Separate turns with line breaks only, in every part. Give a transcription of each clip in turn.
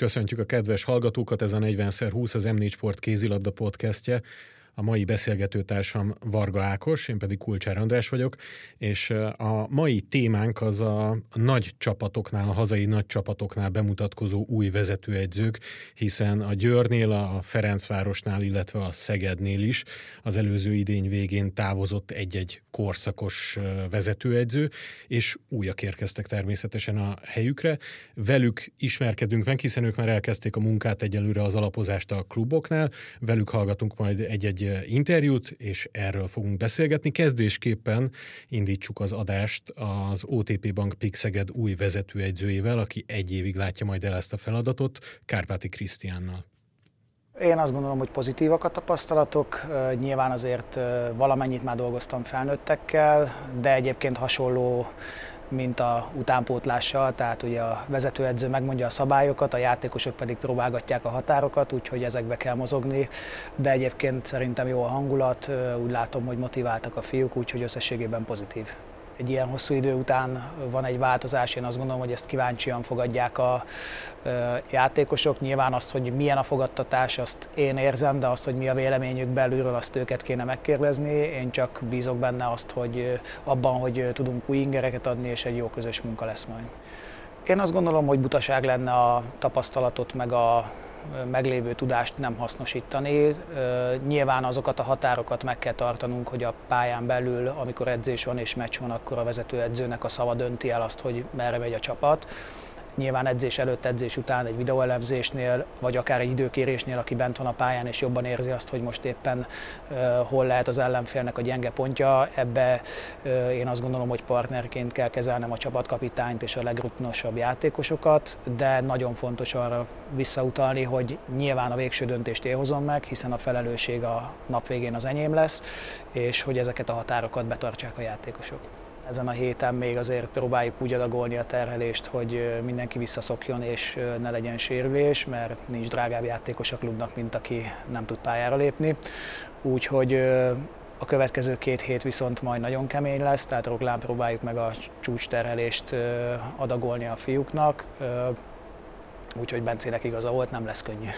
köszöntjük a kedves hallgatókat, ez a 40x20 az M4 Sport kézilabda podcastje. A mai beszélgetőtársam Varga Ákos, én pedig Kulcsár András vagyok, és a mai témánk az a nagy csapatoknál, a hazai nagy csapatoknál bemutatkozó új vezetőegyzők, hiszen a Győrnél, a Ferencvárosnál, illetve a Szegednél is az előző idény végén távozott egy-egy korszakos vezetőegyző, és újak érkeztek természetesen a helyükre. Velük ismerkedünk meg, hiszen ők már elkezdték a munkát egyelőre az alapozást a kluboknál, velük hallgatunk majd egy-egy interjút, és erről fogunk beszélgetni. Kezdésképpen indítsuk az adást az OTP Bank Pixeged új vezetőegyzőjével, aki egy évig látja majd el ezt a feladatot, Kárpáti Krisztiánnal.
Én azt gondolom, hogy pozitívak a tapasztalatok. Nyilván azért valamennyit már dolgoztam felnőttekkel, de egyébként hasonló mint a utánpótlással, tehát ugye a vezetőedző megmondja a szabályokat, a játékosok pedig próbálgatják a határokat, úgyhogy ezekbe kell mozogni, de egyébként szerintem jó a hangulat, úgy látom, hogy motiváltak a fiúk, úgyhogy összességében pozitív egy ilyen hosszú idő után van egy változás, én azt gondolom, hogy ezt kíváncsian fogadják a játékosok. Nyilván azt, hogy milyen a fogadtatás, azt én érzem, de azt, hogy mi a véleményük belülről, azt őket kéne megkérdezni. Én csak bízok benne azt, hogy abban, hogy tudunk új ingereket adni, és egy jó közös munka lesz majd. Én azt gondolom, hogy butaság lenne a tapasztalatot meg a meglévő tudást nem hasznosítani. Nyilván azokat a határokat meg kell tartanunk, hogy a pályán belül, amikor edzés van és meccs van, akkor a vezetőedzőnek a szava dönti el azt, hogy merre megy a csapat nyilván edzés előtt, edzés után egy videóelemzésnél, vagy akár egy időkérésnél, aki bent van a pályán és jobban érzi azt, hogy most éppen hol lehet az ellenfélnek a gyenge pontja. Ebbe én azt gondolom, hogy partnerként kell kezelnem a csapatkapitányt és a legrutinosabb játékosokat, de nagyon fontos arra visszautalni, hogy nyilván a végső döntést én hozom meg, hiszen a felelősség a nap végén az enyém lesz, és hogy ezeket a határokat betartsák a játékosok. Ezen a héten még azért próbáljuk úgy adagolni a terhelést, hogy mindenki visszaszokjon és ne legyen sérülés, mert nincs drágább játékos a klubnak, mint aki nem tud pályára lépni. Úgyhogy a következő két hét viszont majd nagyon kemény lesz, tehát Roglán próbáljuk meg a csúcs terhelést adagolni a fiúknak, úgyhogy Bencének igaza volt, nem lesz könnyű.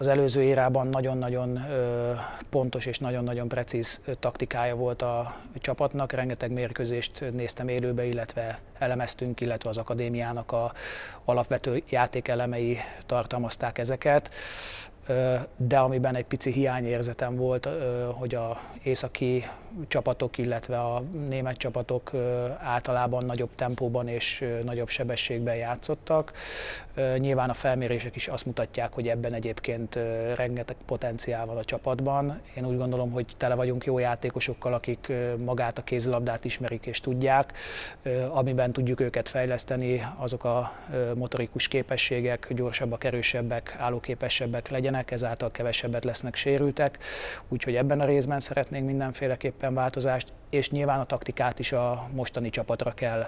Az előző érában nagyon-nagyon pontos és nagyon-nagyon precíz taktikája volt a csapatnak. Rengeteg mérkőzést néztem élőbe, illetve elemeztünk, illetve az akadémiának a alapvető játékelemei tartalmazták ezeket de amiben egy pici hiányérzetem volt, hogy a északi csapatok, illetve a német csapatok általában nagyobb tempóban és nagyobb sebességben játszottak. Nyilván a felmérések is azt mutatják, hogy ebben egyébként rengeteg potenciál van a csapatban. Én úgy gondolom, hogy tele vagyunk jó játékosokkal, akik magát a kézilabdát ismerik és tudják. Amiben tudjuk őket fejleszteni, azok a motorikus képességek gyorsabbak, erősebbek, állóképesebbek legyenek, ezáltal kevesebbet lesznek sérültek. Úgyhogy ebben a részben szeretnénk mindenféleképpen változást és nyilván a taktikát is a mostani csapatra kell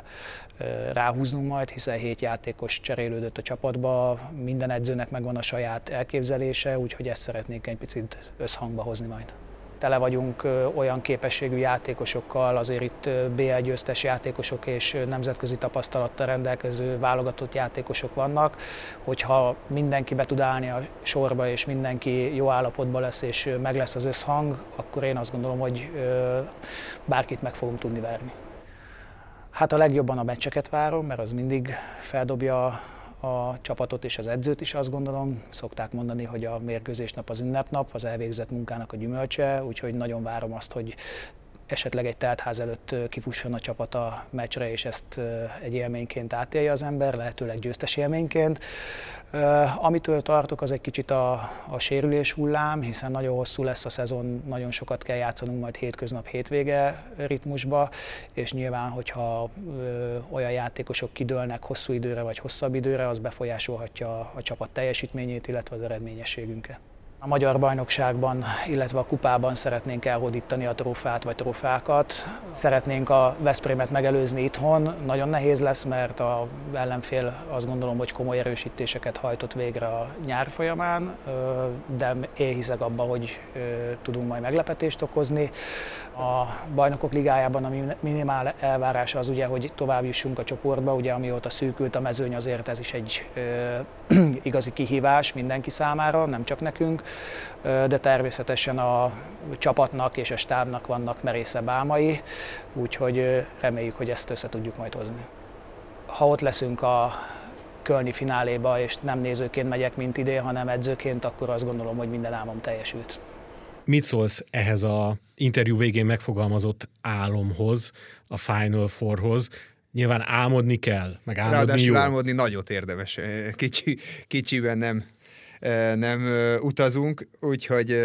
ráhúznunk majd, hiszen hét játékos cserélődött a csapatba, minden edzőnek megvan a saját elképzelése, úgyhogy ezt szeretnék egy picit összhangba hozni majd tele vagyunk olyan képességű játékosokkal, azért itt BL győztes játékosok és nemzetközi tapasztalattal rendelkező válogatott játékosok vannak, hogyha mindenki be tud állni a sorba, és mindenki jó állapotban lesz, és meg lesz az összhang, akkor én azt gondolom, hogy bárkit meg fogunk tudni verni. Hát a legjobban a meccseket várom, mert az mindig feldobja a csapatot és az edzőt is azt gondolom. Szokták mondani, hogy a mérkőzés nap az ünnepnap, az elvégzett munkának a gyümölcse, úgyhogy nagyon várom azt, hogy esetleg egy teltház előtt kifusson a csapat a meccsre, és ezt egy élményként átélje az ember, lehetőleg győztes élményként. Amitől tartok, az egy kicsit a, a sérülés hullám, hiszen nagyon hosszú lesz a szezon, nagyon sokat kell játszanunk majd hétköznap, hétvége ritmusba, és nyilván, hogyha ö, olyan játékosok kidőlnek hosszú időre vagy hosszabb időre, az befolyásolhatja a, a csapat teljesítményét, illetve az eredményességünket. A magyar bajnokságban, illetve a kupában szeretnénk elhódítani a trófát vagy trófákat. Szeretnénk a Veszprémet megelőzni itthon. Nagyon nehéz lesz, mert a ellenfél azt gondolom, hogy komoly erősítéseket hajtott végre a nyár folyamán, de én hiszek abba, hogy tudunk majd meglepetést okozni. A bajnokok ligájában a minimál elvárása az ugye, hogy tovább jussunk a csoportba, ugye amióta szűkült a mezőny, azért ez is egy igazi kihívás mindenki számára, nem csak nekünk, de természetesen a csapatnak és a stábnak vannak merészebb álmai, úgyhogy reméljük, hogy ezt össze tudjuk majd hozni. Ha ott leszünk a Kölni fináléba, és nem nézőként megyek, mint idén, hanem edzőként, akkor azt gondolom, hogy minden álmom teljesült.
Mit szólsz ehhez a interjú végén megfogalmazott álomhoz, a Final Fourhoz? Nyilván álmodni kell, meg álmodni
Ráadásul
jó.
álmodni nagyot érdemes. Kicsi, kicsiben nem, nem utazunk, úgyhogy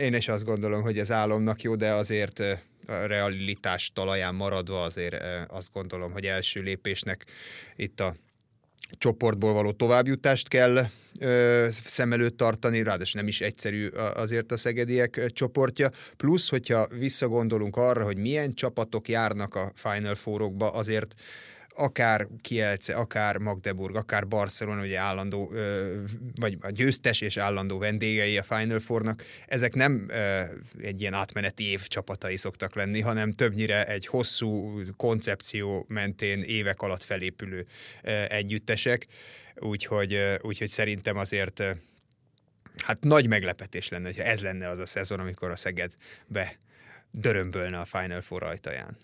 én is azt gondolom, hogy ez álomnak jó, de azért a realitás talaján maradva azért azt gondolom, hogy első lépésnek itt a csoportból való továbbjutást kell ö, szem előtt tartani, ráadásul nem is egyszerű azért a szegediek csoportja. Plusz, hogyha visszagondolunk arra, hogy milyen csapatok járnak a Final Fourokba, azért akár Kielce, akár Magdeburg, akár Barcelona, ugye állandó, vagy a győztes és állandó vendégei a Final Fournak, ezek nem egy ilyen átmeneti év csapatai szoktak lenni, hanem többnyire egy hosszú koncepció mentén évek alatt felépülő együttesek, úgyhogy, úgyhogy szerintem azért hát nagy meglepetés lenne, hogyha ez lenne az a szezon, amikor a Szeged be dörömbölne a Final Four ajtaján.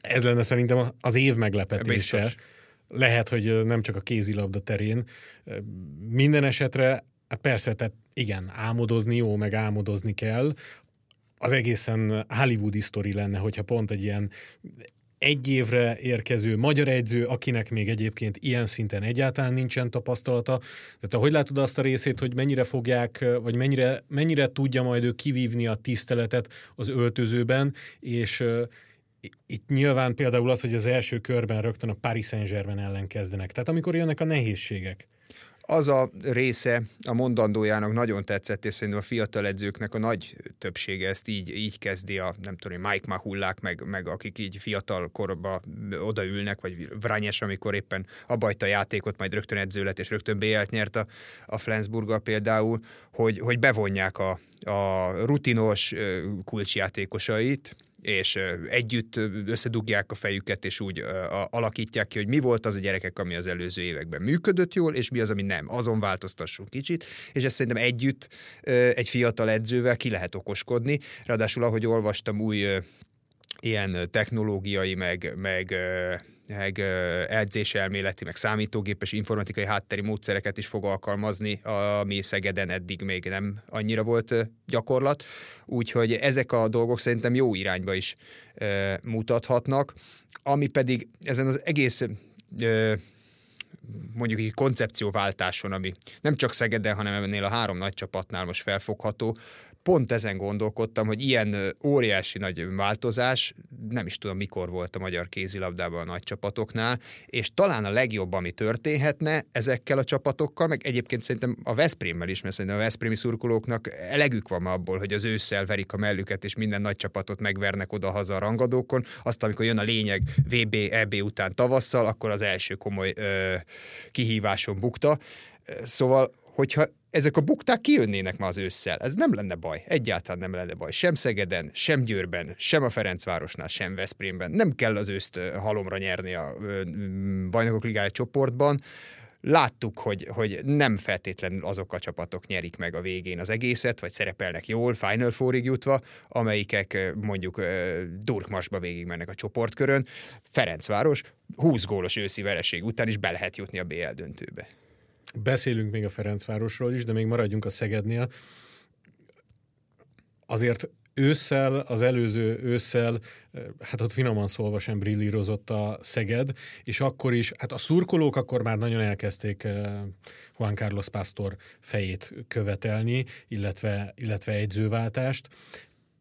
Ez lenne szerintem az év meglepetése. Biztos. Lehet, hogy nem csak a kézilabda terén. Minden esetre, hát persze, tehát igen, álmodozni jó, meg álmodozni kell. Az egészen hollywoodi sztori lenne, hogyha pont egy ilyen egy évre érkező magyar edző, akinek még egyébként ilyen szinten egyáltalán nincsen tapasztalata. Tehát te hogy látod azt a részét, hogy mennyire fogják, vagy mennyire, mennyire tudja majd ő kivívni a tiszteletet az öltözőben, és itt nyilván például az, hogy az első körben rögtön a Paris Saint-Germain ellen kezdenek. Tehát amikor jönnek a nehézségek.
Az a része a mondandójának nagyon tetszett, és szerintem a fiatal edzőknek a nagy többsége ezt így, így kezdi, a nem tudom, Mike Mahullák, meg, meg akik így fiatal korba odaülnek, vagy Vranyes, amikor éppen abajta a játékot, majd rögtön edző lett, és rögtön BL-t nyert a, a Flensburga például, hogy, hogy bevonják a, a rutinos kulcsjátékosait, és együtt összedugják a fejüket, és úgy alakítják ki, hogy mi volt az a gyerekek, ami az előző években működött jól, és mi az, ami nem. Azon változtassunk kicsit, és ezt szerintem együtt egy fiatal edzővel ki lehet okoskodni. Ráadásul, ahogy olvastam, új ilyen technológiai, meg, meg meg edzéselméleti, meg számítógépes informatikai hátteri módszereket is fog alkalmazni, ami Szegeden eddig még nem annyira volt gyakorlat. Úgyhogy ezek a dolgok szerintem jó irányba is mutathatnak, ami pedig ezen az egész mondjuk egy koncepcióváltáson, ami nem csak Szegeden, hanem ennél a három nagy csapatnál most felfogható, pont ezen gondolkodtam, hogy ilyen óriási nagy változás, nem is tudom mikor volt a magyar kézilabdában a nagy csapatoknál, és talán a legjobb, ami történhetne ezekkel a csapatokkal, meg egyébként szerintem a Veszprémmel is, mert szerintem a Veszprémi szurkolóknak elegük van abból, hogy az ősszel verik a mellüket, és minden nagy csapatot megvernek oda-haza a rangadókon, azt amikor jön a lényeg VB, EB után tavasszal, akkor az első komoly ö, kihíváson bukta. Szóval, hogyha ezek a bukták kijönnének ma az ősszel. Ez nem lenne baj, egyáltalán nem lenne baj. Sem Szegeden, sem Győrben, sem a Ferencvárosnál, sem Veszprémben. Nem kell az őszt halomra nyerni a bajnokok ligája csoportban. Láttuk, hogy, hogy nem feltétlenül azok a csapatok nyerik meg a végén az egészet, vagy szerepelnek jól, Final Fourig jutva, amelyikek mondjuk durkmasba végigmennek a csoportkörön. Ferencváros 20 gólos őszi vereség után is be lehet jutni a BL döntőbe.
Beszélünk még a Ferencvárosról is, de még maradjunk a Szegednél. Azért ősszel, az előző ősszel, hát ott finoman szólva sem brillírozott a Szeged, és akkor is, hát a szurkolók akkor már nagyon elkezdték eh, Juan Carlos Pastor fejét követelni, illetve, illetve egyzőváltást.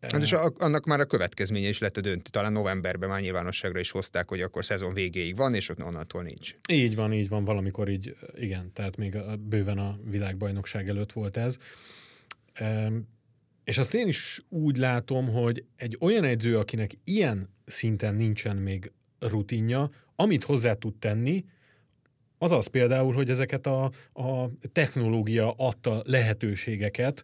Hát és annak már a következménye is lett a döntő. Talán novemberben már nyilvánosságra is hozták, hogy akkor szezon végéig van, és ott onnantól nincs.
Így van, így van, valamikor így, igen, tehát még bőven a világbajnokság előtt volt ez. És azt én is úgy látom, hogy egy olyan edző, akinek ilyen szinten nincsen még rutinja, amit hozzá tud tenni, az az például, hogy ezeket a, a technológia adta lehetőségeket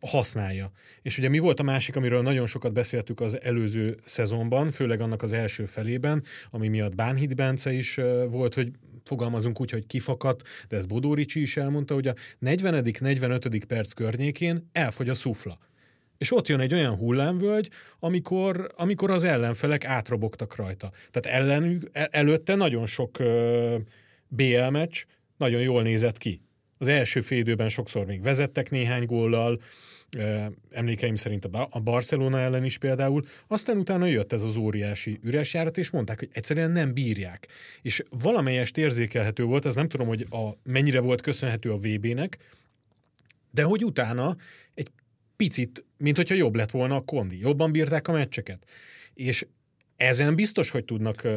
használja. És ugye mi volt a másik, amiről nagyon sokat beszéltük az előző szezonban, főleg annak az első felében, ami miatt Bánhid Bence is volt, hogy fogalmazunk úgy, hogy kifakadt, de ez Bodó Ricsi is elmondta, hogy a 40.-45. perc környékén elfogy a szufla. És ott jön egy olyan hullámvölgy, amikor, amikor az ellenfelek átrobogtak rajta. Tehát ellenük, el, előtte nagyon sok uh, BL meccs nagyon jól nézett ki. Az első fél időben sokszor még vezettek néhány góllal, emlékeim szerint a Barcelona ellen is például, aztán utána jött ez az óriási üres járat, és mondták, hogy egyszerűen nem bírják. És valamelyest érzékelhető volt, ez nem tudom, hogy a, mennyire volt köszönhető a VB-nek, de hogy utána egy picit, mint hogyha jobb lett volna a kondi, jobban bírták a meccseket. És ezen biztos, hogy tudnak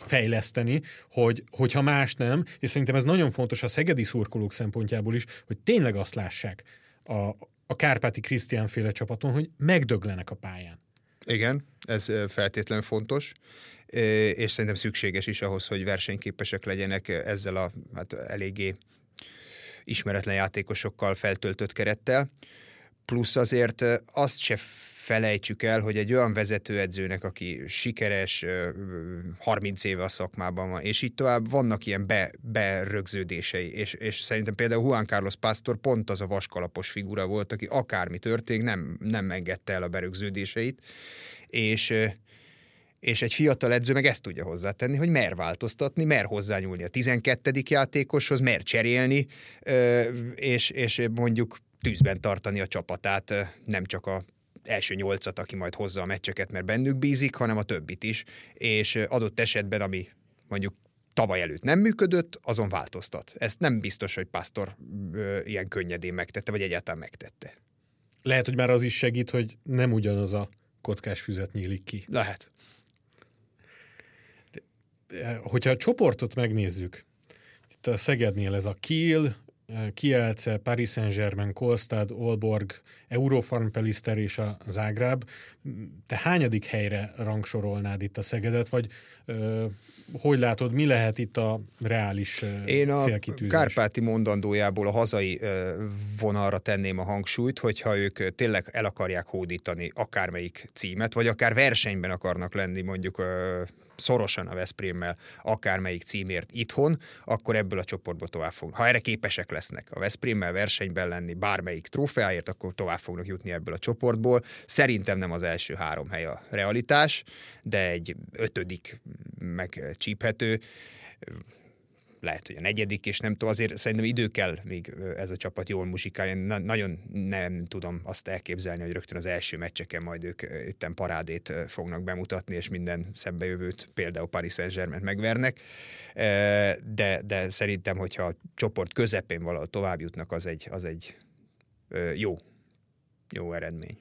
fejleszteni, hogy, hogyha más nem, és szerintem ez nagyon fontos a szegedi szurkolók szempontjából is, hogy tényleg azt lássák a, a Kárpáti Krisztián féle csapaton, hogy megdöglenek a pályán.
Igen, ez feltétlenül fontos, és szerintem szükséges is ahhoz, hogy versenyképesek legyenek ezzel a hát eléggé ismeretlen játékosokkal feltöltött kerettel. Plusz azért azt se felejtsük el, hogy egy olyan vezetőedzőnek, aki sikeres, 30 éve a szakmában van, és így tovább vannak ilyen be, berögződései, és, és szerintem például Juan Carlos Pastor pont az a vaskalapos figura volt, aki akármi történik, nem, nem engedte el a berögződéseit, és és egy fiatal edző meg ezt tudja hozzátenni, hogy mer változtatni, mer hozzányúlni a 12. játékoshoz, mer cserélni, és, és mondjuk tűzben tartani a csapatát, nem csak a első nyolcat, aki majd hozza a meccseket, mert bennük bízik, hanem a többit is, és adott esetben, ami mondjuk tavaly előtt nem működött, azon változtat. Ezt nem biztos, hogy Pastor ö, ilyen könnyedén megtette, vagy egyáltalán megtette.
Lehet, hogy már az is segít, hogy nem ugyanaz a kockás füzet nyílik ki.
Lehet.
De, hogyha a csoportot megnézzük, itt a Szegednél ez a Kiel, Kielce, Paris Saint-Germain, Kolstad, Olborg, Eurofarm Pelister és a Zágráb. Te hányadik helyre rangsorolnád itt a Szegedet, vagy ö, hogy látod, mi lehet itt a reális ö,
Én a Kárpáti mondandójából a hazai ö, vonalra tenném a hangsúlyt, hogyha ők tényleg el akarják hódítani akármelyik címet, vagy akár versenyben akarnak lenni mondjuk ö, szorosan a Veszprémmel akármelyik címért itthon, akkor ebből a csoportból tovább fog. Ha erre képesek lesznek a Veszprémmel versenyben lenni bármelyik trófeáért, akkor tovább fognak jutni ebből a csoportból. Szerintem nem az első három hely a realitás, de egy ötödik megcsíphető lehet, hogy a negyedik, és nem tudom, azért szerintem idő kell, még ez a csapat jól muzsikálni. Na, nagyon nem tudom azt elképzelni, hogy rögtön az első meccseken majd ők itten parádét fognak bemutatni, és minden szembejövőt, például Paris Saint-Germain megvernek. De, de szerintem, hogyha a csoport közepén valahol tovább jutnak, az egy, az egy jó, jó eredmény.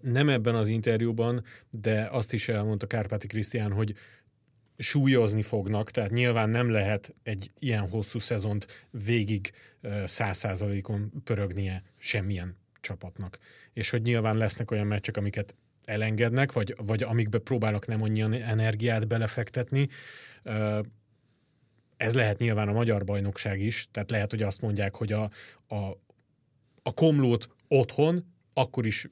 Nem ebben az interjúban, de azt is elmondta Kárpáti Krisztián, hogy súlyozni fognak, tehát nyilván nem lehet egy ilyen hosszú szezont végig száz százalékon pörögnie semmilyen csapatnak. És hogy nyilván lesznek olyan meccsek, amiket elengednek, vagy, vagy amikbe próbálnak nem annyi energiát belefektetni. Ez lehet nyilván a magyar bajnokság is, tehát lehet, hogy azt mondják, hogy a, a, a komlót otthon akkor is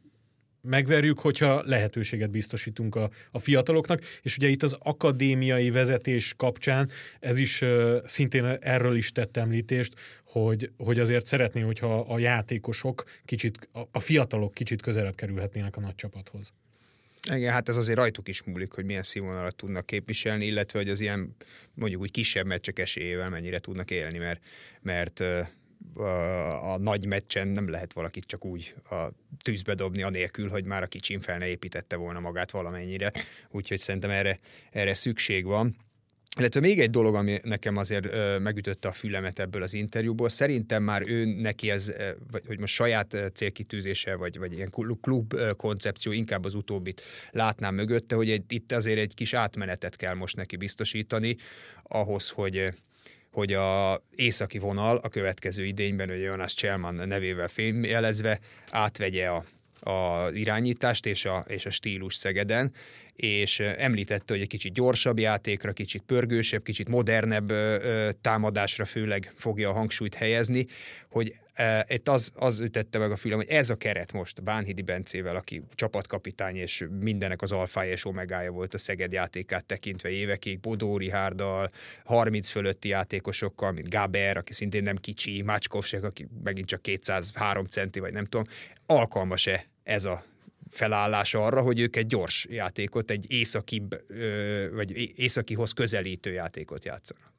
megverjük, hogyha lehetőséget biztosítunk a, a fiataloknak, és ugye itt az akadémiai vezetés kapcsán ez is szintén erről is tett említést, hogy, hogy azért szeretné, hogyha a játékosok kicsit, a, a fiatalok kicsit közelebb kerülhetnének a nagy csapathoz.
Igen, hát ez azért rajtuk is múlik, hogy milyen színvonalat tudnak képviselni, illetve hogy az ilyen mondjuk úgy kisebb meccsek esélyével mennyire tudnak élni, mert, mert a, nagy meccsen nem lehet valakit csak úgy a tűzbe dobni, anélkül, hogy már a kicsim fel ne építette volna magát valamennyire. Úgyhogy szerintem erre, erre szükség van. Illetve még egy dolog, ami nekem azért megütötte a fülemet ebből az interjúból, szerintem már ő neki ez, vagy hogy most saját célkitűzése, vagy, vagy ilyen klub koncepció, inkább az utóbbit látnám mögötte, hogy egy, itt azért egy kis átmenetet kell most neki biztosítani ahhoz, hogy hogy a északi vonal a következő idényben, hogy Jonas Cselman nevével fényjelezve átvegye a, a irányítást és a, és a stílus Szegeden, és említette, hogy egy kicsit gyorsabb játékra, kicsit pörgősebb, kicsit modernebb támadásra főleg fogja a hangsúlyt helyezni, hogy itt az, az ütette meg a fülem, hogy ez a keret most Bánhidi Bencével, aki csapatkapitány és mindenek az alfája és omegája volt a Szeged játékát tekintve évekig, Bodó Rihárdal, 30 fölötti játékosokkal, mint Gáber, aki szintén nem kicsi, Mácskovsek, aki megint csak 203 centi, vagy nem tudom, alkalmas-e ez a felállás arra, hogy ők egy gyors játékot, egy északibb, vagy északihoz közelítő játékot játszanak.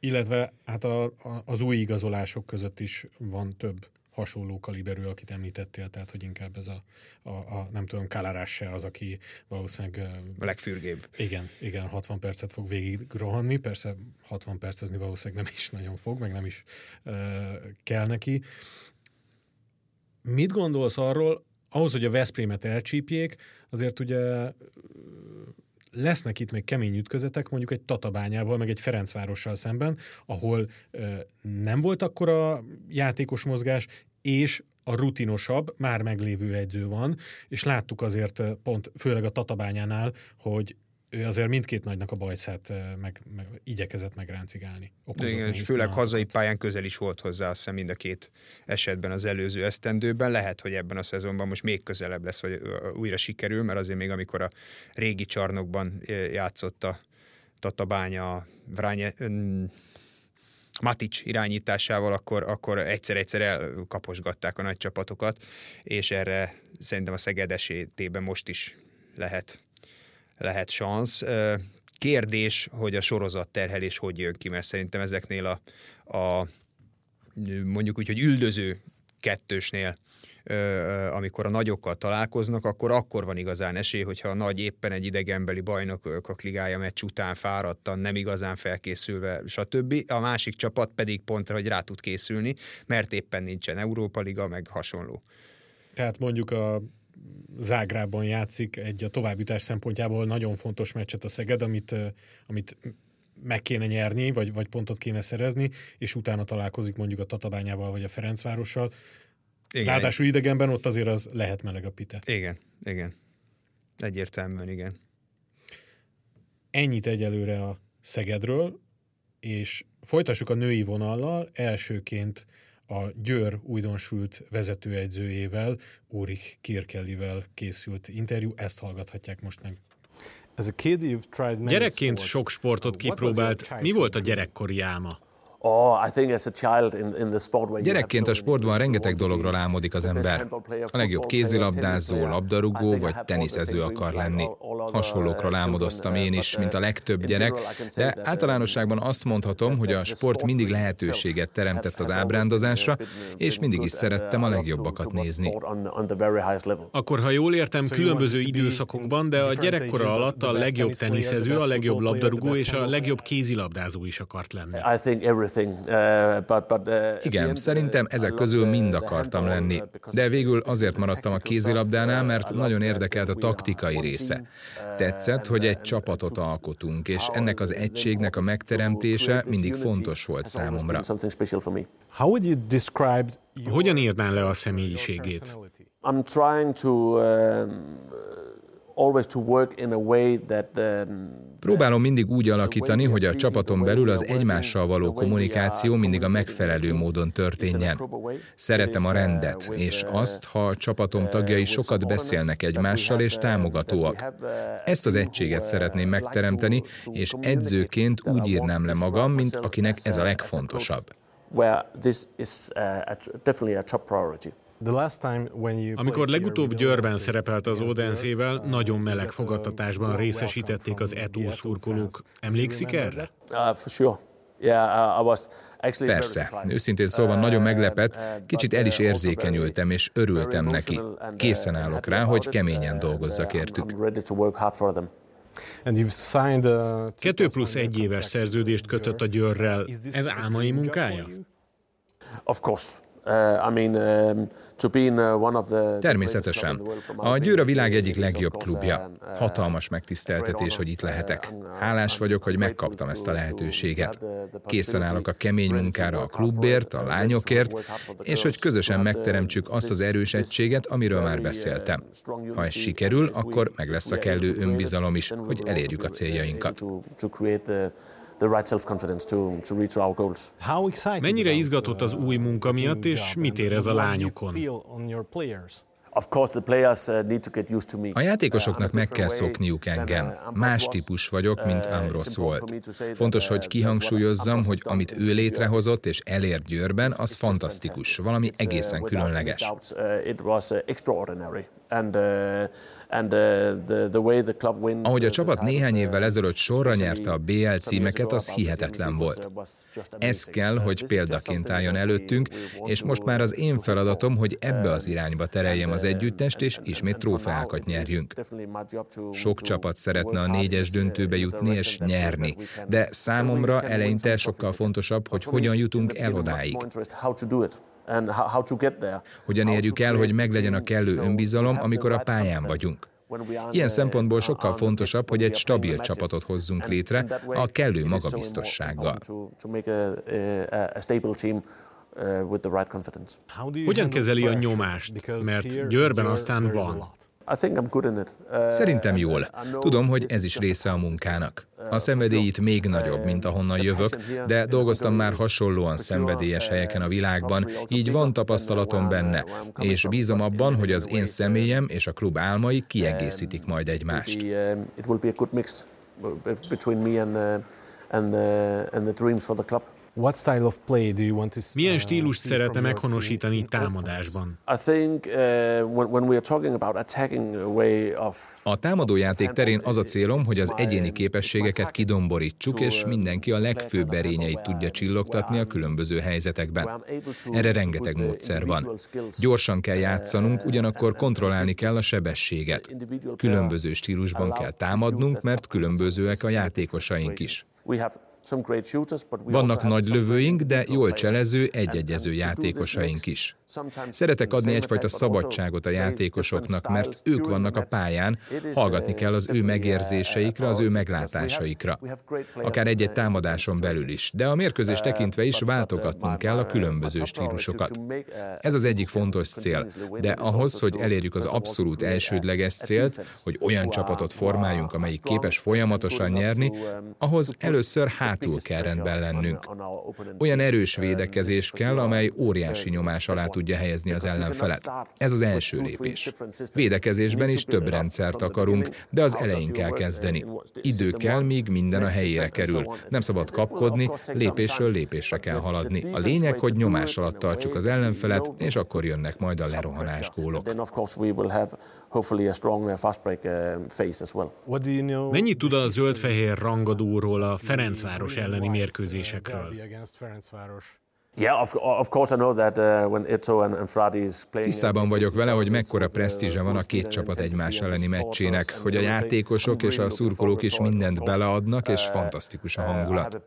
Illetve hát a, a, az új igazolások között is van több hasonló kaliberű, akit említettél, tehát hogy inkább ez a, a, a nem tudom, Kalarás se az, aki valószínűleg...
A legfürgébb.
Igen, igen, 60 percet fog végig rohanni, persze 60 percezni valószínűleg nem is nagyon fog, meg nem is uh, kell neki. Mit gondolsz arról, ahhoz, hogy a Veszprémet elcsípjék, azért ugye lesznek itt még kemény ütközetek, mondjuk egy Tatabányával, meg egy Ferencvárossal szemben, ahol nem volt akkora játékos mozgás, és a rutinosabb, már meglévő edző van, és láttuk azért pont, főleg a Tatabányánál, hogy ő azért mindkét nagynak a bajszát meg, meg igyekezett megráncigálni.
Igen, és főleg hazai pályán közel is volt hozzá, azt hiszem mind a két esetben az előző esztendőben. Lehet, hogy ebben a szezonban most még közelebb lesz, vagy újra sikerül, mert azért még amikor a régi csarnokban játszott a Tatabánya, Vránye, Matic irányításával, akkor, akkor egyszer-egyszer elkaposgatták a nagy csapatokat, és erre szerintem a Szeged esélytében most is lehet lehet szansz. Kérdés, hogy a sorozat terhelés hogy jön ki, mert szerintem ezeknél a, a mondjuk úgy, hogy üldöző kettősnél amikor a nagyokkal találkoznak, akkor akkor van igazán esély, hogyha a nagy éppen egy idegenbeli bajnokok ligája meccs után fáradtan, nem igazán felkészülve, stb. A másik csapat pedig pont, hogy rá tud készülni, mert éppen nincsen Európa Liga, meg hasonló.
Tehát mondjuk a Zágrában játszik egy a továbbítás szempontjából nagyon fontos meccset a Szeged, amit, amit meg kéne nyerni, vagy, vagy pontot kéne szerezni, és utána találkozik mondjuk a Tatabányával, vagy a Ferencvárossal. Igen. Ráadásul idegenben ott azért az lehet meleg a pite.
Igen, igen. Egyértelműen igen.
Ennyit egyelőre a Szegedről, és folytassuk a női vonallal. Elsőként a Győr újdonsült vezetőegyzőjével, Úrik Kirkellivel készült interjú, ezt hallgathatják most meg. Gyerekként sok sportot kipróbált. Mi volt a gyerekkori álma?
Gyerekként a sportban rengeteg dologról álmodik az ember. A legjobb kézilabdázó, labdarúgó vagy teniszező akar lenni. Hasonlókról álmodoztam én is, mint a legtöbb gyerek, de általánosságban azt mondhatom, hogy a sport mindig lehetőséget teremtett az ábrándozásra, és mindig is szerettem a legjobbakat nézni.
Akkor, ha jól értem, különböző időszakokban, de a gyerekkora alatt a legjobb teniszező, a legjobb labdarúgó és a legjobb kézilabdázó is akart lenni.
Uh, uh, Igen, szerintem ezek közül mind akartam lenni, de végül azért maradtam a kézilabdánál, mert nagyon érdekelt a taktikai része. Tetszett, hogy egy csapatot alkotunk, és ennek az egységnek a megteremtése mindig fontos volt számomra.
Hogyan írnál le a személyiségét? I'm trying to
um, Próbálom mindig úgy alakítani, hogy a csapaton belül az egymással való kommunikáció mindig a megfelelő módon történjen. Szeretem a rendet, és azt, ha a csapatom tagjai sokat beszélnek egymással és támogatóak. Ezt az egységet szeretném megteremteni, és edzőként úgy írnám le magam, mint akinek ez a legfontosabb. Well, this is uh, definitely a top priority.
Amikor legutóbb Győrben szerepelt az Odenszével, nagyon meleg fogadtatásban részesítették az Eto szurkolók. Emlékszik erre?
Uh, Persze, őszintén szólva nagyon meglepett, kicsit el is érzékenyültem, és örültem neki. Készen állok rá, hogy keményen dolgozzak értük.
Kettő plusz egy éves szerződést kötött a Győrrel. Ez álmai munkája?
Of course. Uh, um, Uh, Természetesen. A Győr a világ egyik legjobb klubja. Uh, Hatalmas megtiszteltetés, hogy itt lehetek. Hálás vagyok, hogy megkaptam ezt a lehetőséget. Készen állok a kemény munkára a klubért, a lányokért, és hogy közösen megteremtsük azt az erős egységet, amiről már beszéltem. Ha ez sikerül, akkor meg lesz a kellő önbizalom is, hogy elérjük a céljainkat
Mennyire izgatott az új munka miatt, és mit érez a lányokon?
Uh, a játékosoknak meg kell szokniuk engem. Más típus vagyok, mint Ambrose volt. Fontos, hogy kihangsúlyozzam, hogy amit ő létrehozott és elért Győrben, az fantasztikus, valami egészen különleges. Ahogy a csapat néhány évvel ezelőtt sorra nyerte a BL címeket, az hihetetlen volt. Ez kell, hogy példaként álljon előttünk, és most már az én feladatom, hogy ebbe az irányba tereljem az együttest, és ismét trófeákat nyerjünk. Sok csapat szeretne a négyes döntőbe jutni és nyerni, de számomra eleinte sokkal fontosabb, hogy hogyan jutunk el odáig. Hogyan érjük el, hogy meglegyen a kellő önbizalom, amikor a pályán vagyunk. Ilyen szempontból sokkal fontosabb, hogy egy stabil csapatot hozzunk létre a kellő magabiztossággal.
Hogyan kezeli a nyomást? Mert Győrben aztán van.
Uh, Szerintem jól. Tudom, hogy ez is része a munkának. A szenvedély itt még nagyobb, mint ahonnan jövök, de dolgoztam már hasonlóan szenvedélyes helyeken a világban, így van tapasztalatom benne, és bízom abban, hogy az én személyem és a klub álmai kiegészítik majd egymást. between me and, uh, and, uh, and the dreams for the club.
What style of play do you want to Milyen uh, stílust szeretne meghonosítani támadásban?
A támadójáték terén az a célom, hogy az egyéni képességeket kidomborítsuk, és mindenki a legfőbb erényeit tudja csillogtatni a különböző helyzetekben. Erre rengeteg módszer van. Gyorsan kell játszanunk, ugyanakkor kontrollálni kell a sebességet. Különböző stílusban kell támadnunk, mert különbözőek a játékosaink is. Vannak nagy lövőink, de jól cselező, egyegyező játékosaink is. Szeretek adni egyfajta szabadságot a játékosoknak, mert ők vannak a pályán, hallgatni kell az ő megérzéseikre, az ő meglátásaikra. Akár egy-egy támadáson belül is, de a mérkőzés tekintve is váltogatnunk kell a különböző stílusokat. Ez az egyik fontos cél, de ahhoz, hogy elérjük az abszolút elsődleges célt, hogy olyan csapatot formáljunk, amelyik képes folyamatosan nyerni, ahhoz először hátul kell rendben lennünk. Olyan erős védekezés kell, amely óriási nyomás alá tudja helyezni az ellenfelet. Ez az első lépés. Védekezésben is több rendszert akarunk, de az elején kell kezdeni. Idő kell, míg minden a helyére kerül. Nem szabad kapkodni, lépésről lépésre kell haladni. A lényeg, hogy nyomás alatt tartsuk az ellenfelet, és akkor jönnek majd a lerohanás gólok.
Mennyit tud a zöld-fehér rangadóról a Ferencváros elleni mérkőzésekről?
Tisztában vagyok vele, hogy mekkora presztízse van a két csapat egymás elleni meccsének, hogy a játékosok és a szurkolók is mindent beleadnak, és uh, fantasztikus a uh, hangulat.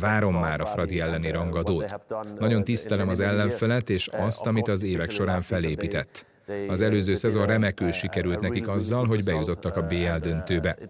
Várom már a Fradi elleni rangadót. Nagyon tisztelem az ellenfelet és azt, amit az évek során felépített. Az előző szezon remekül sikerült nekik azzal, hogy bejutottak a BL döntőbe. Uh,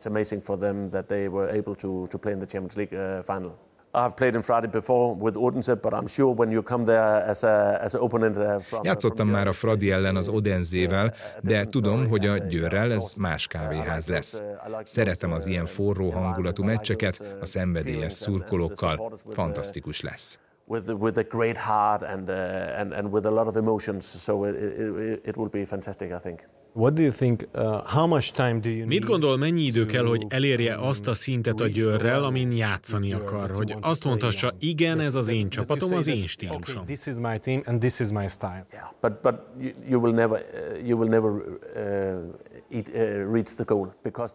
Játszottam már a Fradi ellen az Odenzével, de tudom, hogy a Győrrel ez más kávéház lesz. Szeretem az ilyen forró hangulatú meccseket a szenvedélyes szurkolókkal. Fantasztikus lesz. With, with a great heart and, uh, and, and with a lot of emotions, so it, it, it will be fantastic, I think.
Mit gondol, mennyi idő kell, hogy elérje azt a szintet a Győrrel, amin játszani akar? Hogy azt mondhassa, igen, ez az én csapatom, az én stílusom. This is my team and this is my style. But, but you will never, uh, you will never uh,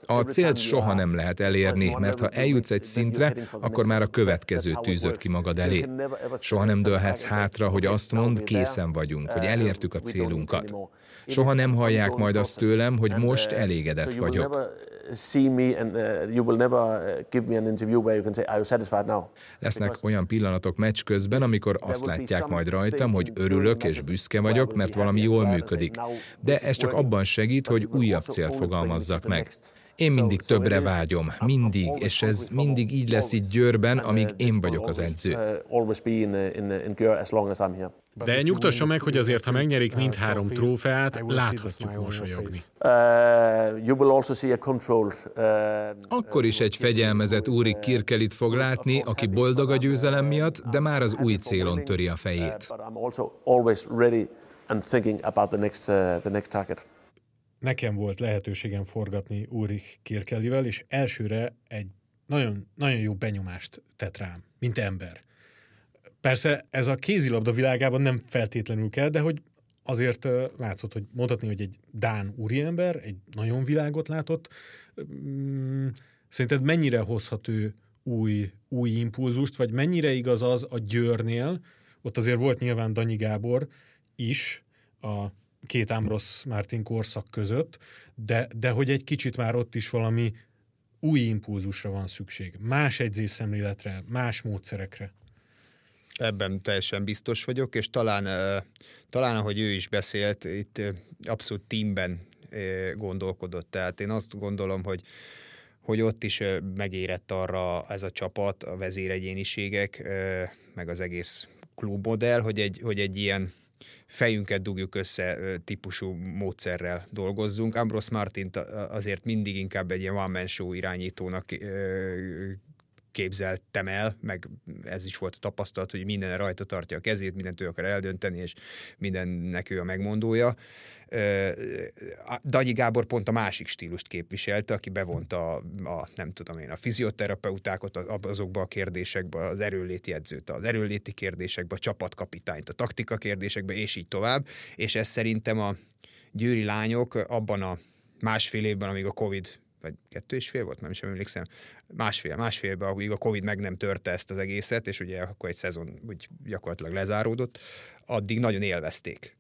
A célt soha nem lehet elérni, mert ha eljutsz egy szintre, akkor már a következő tűzött ki magad elé. Soha nem dőlhetsz hátra, hogy azt mond, készen vagyunk, hogy elértük a célunkat. Soha nem hallják majd azt tőlem, hogy most elégedett vagyok see me and uh, you will never uh, give me an interview where you can say, are you satisfied now? Lesznek olyan pillanatok meccs közben, amikor azt látják majd rajtam, hogy örülök és büszke vagyok, mert valami jól működik. De ez csak abban segít, hogy újabb célt fogalmazzak meg. Én mindig többre vágyom, mindig, és ez mindig így lesz itt Győrben, amíg én vagyok az edző.
De nyugtassa meg, hogy azért, ha megnyerik mindhárom trófeát, láthatjuk mosolyogni.
Akkor is egy fegyelmezett Úri Kirkelit fog látni, aki boldog a győzelem miatt, de már az új célon töri a fejét.
Nekem volt lehetőségem forgatni Úrik Kirkelivel, és elsőre egy nagyon, nagyon jó benyomást tett rám, mint ember. Persze ez a kézilabda világában nem feltétlenül kell, de hogy azért látszott, hogy mondhatni, hogy egy Dán úriember, egy nagyon világot látott. Mm, szerinted mennyire hozhat ő új, új impulzust, vagy mennyire igaz az a Győrnél, ott azért volt nyilván Danyi Gábor is, a két Ambros Martin korszak között, de, de hogy egy kicsit már ott is valami új impulzusra van szükség. Más edzésszemléletre, más módszerekre.
Ebben teljesen biztos vagyok, és talán, talán ahogy ő is beszélt, itt abszolút teamben gondolkodott. Tehát én azt gondolom, hogy hogy ott is megérett arra ez a csapat, a vezéregyéniségek, meg az egész klubmodell, hogy egy, hogy egy ilyen fejünket dugjuk össze típusú módszerrel dolgozzunk. Ambrose Martin azért mindig inkább egy ilyen one-man show irányítónak képzeltem el, meg ez is volt a tapasztalat, hogy minden rajta tartja a kezét, mindent ő akar eldönteni, és mindennek ő a megmondója. Dagyi Gábor pont a másik stílust képviselte, aki bevonta a, a nem tudom én, a fizioterapeutákat azokba a kérdésekbe, az erőléti edzőt, az erőléti kérdésekbe, a csapatkapitányt, a taktika kérdésekbe, és így tovább, és ez szerintem a győri lányok abban a másfél évben, amíg a Covid vagy kettő és fél volt, nem is emlékszem, másfél, másfélben, ahogy a Covid meg nem törte ezt az egészet, és ugye akkor egy szezon úgy gyakorlatilag lezáródott, addig nagyon élvezték.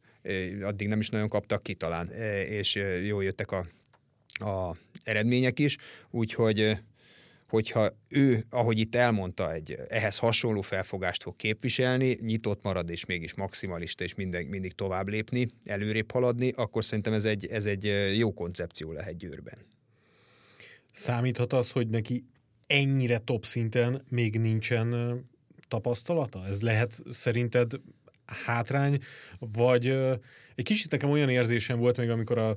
Addig nem is nagyon kaptak ki talán, és jól jöttek a, a eredmények is, úgyhogy hogyha ő, ahogy itt elmondta, egy ehhez hasonló felfogást fog képviselni, nyitott marad és mégis maximalista, és minden, mindig tovább lépni, előrébb haladni, akkor szerintem ez egy, ez egy jó koncepció lehet Győrben.
Számíthat az, hogy neki ennyire top szinten még nincsen tapasztalata? Ez lehet szerinted hátrány, vagy egy kicsit nekem olyan érzésem volt még, amikor a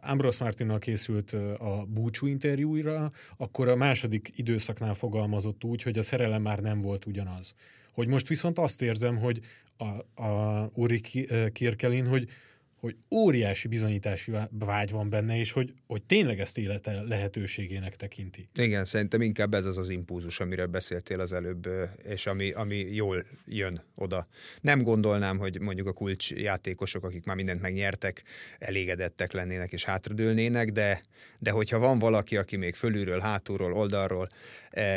Ambrose Martinnal készült a búcsú interjúra, akkor a második időszaknál fogalmazott úgy, hogy a szerelem már nem volt ugyanaz. Hogy most viszont azt érzem, hogy a, a Uri Kirkelin, hogy hogy óriási bizonyítási vágy van benne, és hogy, hogy tényleg ezt élete lehetőségének tekinti.
Igen, szerintem inkább ez az az impulzus, amiről beszéltél az előbb, és ami, ami jól jön oda. Nem gondolnám, hogy mondjuk a kulcs játékosok, akik már mindent megnyertek, elégedettek lennének és hátradőlnének, de, de hogyha van valaki, aki még fölülről, hátulról, oldalról